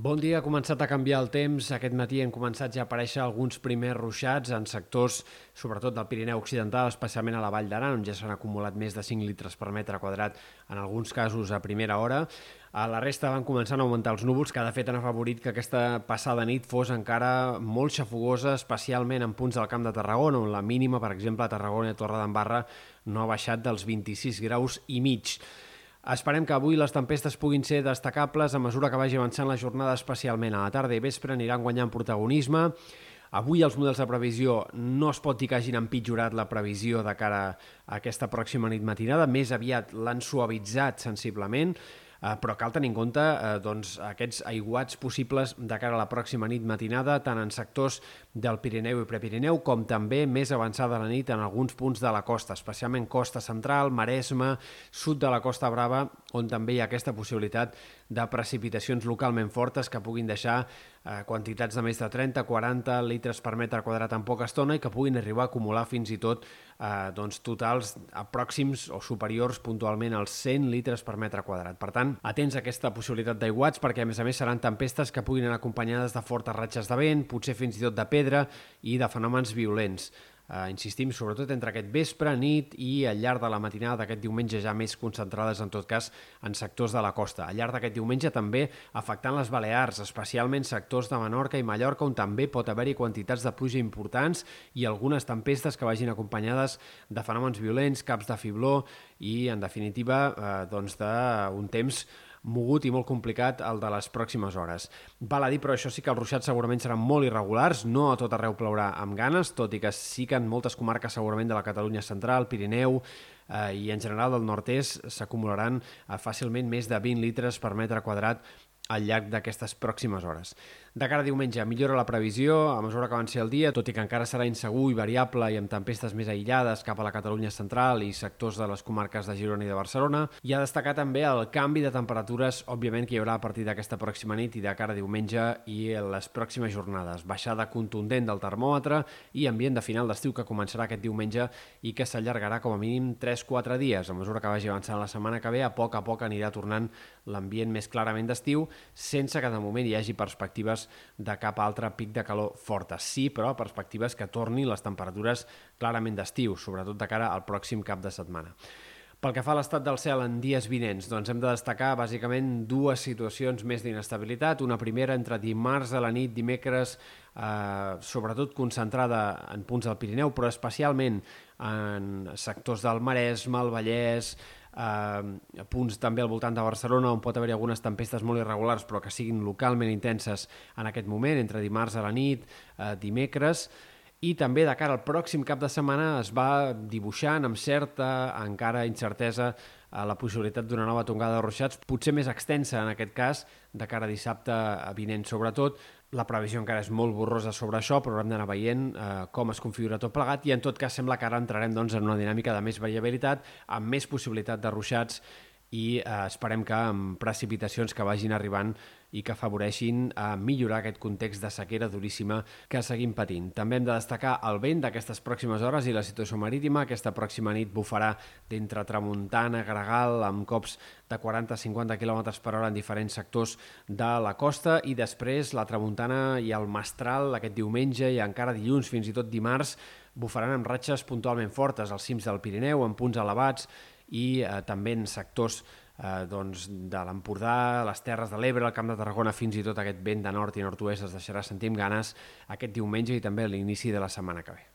Bon dia, ha començat a canviar el temps. Aquest matí han començat ja a aparèixer alguns primers ruixats en sectors, sobretot del Pirineu Occidental, especialment a la Vall d'Aran, on ja s'han acumulat més de 5 litres per metre quadrat, en alguns casos a primera hora. A la resta van començar a augmentar els núvols, que de fet han afavorit que aquesta passada nit fos encara molt xafogosa, especialment en punts del Camp de Tarragona, on la mínima, per exemple, a Tarragona i Torre d'Embarra no ha baixat dels 26 graus i mig. Esperem que avui les tempestes puguin ser destacables a mesura que vagi avançant la jornada, especialment a la tarda i vespre. Aniran guanyant protagonisme. Avui els models de previsió no es pot dir que hagin empitjorat la previsió de cara a aquesta pròxima nit matinada, més aviat l'han suavitzat sensiblement, eh, però cal tenir en compte eh, doncs, aquests aiguats possibles de cara a la pròxima nit matinada, tant en sectors del Pirineu i Prepirineu, com també més avançada la nit en alguns punts de la costa, especialment costa central, Maresme, sud de la Costa Brava, on també hi ha aquesta possibilitat de precipitacions localment fortes que puguin deixar eh, quantitats de més de 30-40 litres per metre quadrat en poca estona i que puguin arribar a acumular fins i tot eh, doncs, totals pròxims o superiors puntualment als 100 litres per metre quadrat. Per tant, atents a aquesta possibilitat d'aiguats perquè a més a més seran tempestes que puguin anar acompanyades de fortes ratxes de vent, potser fins i tot de pedra i de fenòmens violents eh, insistim, sobretot entre aquest vespre, nit i al llarg de la matinada d'aquest diumenge ja més concentrades, en tot cas, en sectors de la costa. Al llarg d'aquest diumenge també afectant les Balears, especialment sectors de Menorca i Mallorca, on també pot haver-hi quantitats de pluja importants i algunes tempestes que vagin acompanyades de fenòmens violents, caps de fibló i, en definitiva, eh, doncs d'un temps mogut i molt complicat el de les pròximes hores. Val a dir, però això sí que els ruixats segurament seran molt irregulars, no a tot arreu plourà amb ganes, tot i que sí que en moltes comarques segurament de la Catalunya central, Pirineu eh, i en general del nord-est s'acumularan eh, fàcilment més de 20 litres per metre quadrat al llarg d'aquestes pròximes hores. De cara a diumenge, millora la previsió a mesura que avanci el dia, tot i que encara serà insegur i variable i amb tempestes més aïllades cap a la Catalunya central i sectors de les comarques de Girona i de Barcelona. I ha destacat també el canvi de temperatures, òbviament, que hi haurà a partir d'aquesta pròxima nit i de cara a diumenge i les pròximes jornades. Baixada contundent del termòmetre i ambient de final d'estiu que començarà aquest diumenge i que s'allargarà com a mínim 3-4 dies. A mesura que vagi avançant la setmana que ve, a poc a poc anirà tornant l'ambient més clarament d'estiu sense que de moment hi hagi perspectives de cap altre pic de calor forta. Sí, però perspectives que tornin les temperatures clarament d'estiu, sobretot de cara al pròxim cap de setmana. Pel que fa a l'estat del cel en dies vinents, doncs hem de destacar bàsicament dues situacions més d'inestabilitat. Una primera entre dimarts a la nit, dimecres, eh, sobretot concentrada en punts del Pirineu, però especialment en sectors del Maresme, el Vallès, eh, punts també al voltant de Barcelona on pot haver-hi algunes tempestes molt irregulars però que siguin localment intenses en aquest moment, entre dimarts a la nit, eh, dimecres, i també de cara al pròxim cap de setmana es va dibuixant amb certa encara incertesa a la possibilitat d'una nova tongada de ruixats, potser més extensa en aquest cas, de cara a dissabte vinent sobretot, la previsió encara és molt borrosa sobre això, però haurem d'anar veient eh, com es configura tot plegat. I en tot cas sembla que ara entrarem doncs, en una dinàmica de més variabilitat, amb més possibilitat de ruixats i eh, esperem que amb precipitacions que vagin arribant i que afavoreixin a millorar aquest context de sequera duríssima que seguim patint. També hem de destacar el vent d'aquestes pròximes hores i la situació marítima. Aquesta pròxima nit bufarà d'entre tramuntana, gregal, amb cops de 40-50 km per hora en diferents sectors de la costa i després la tramuntana i el mestral aquest diumenge i encara dilluns, fins i tot dimarts, bufaran amb ratxes puntualment fortes als cims del Pirineu, en punts elevats i eh, també en sectors eh, doncs, de l'Empordà, les Terres de l'Ebre, el Camp de Tarragona, fins i tot aquest vent de nord i nord-oest es deixarà sentir amb ganes aquest diumenge i també a l'inici de la setmana que ve.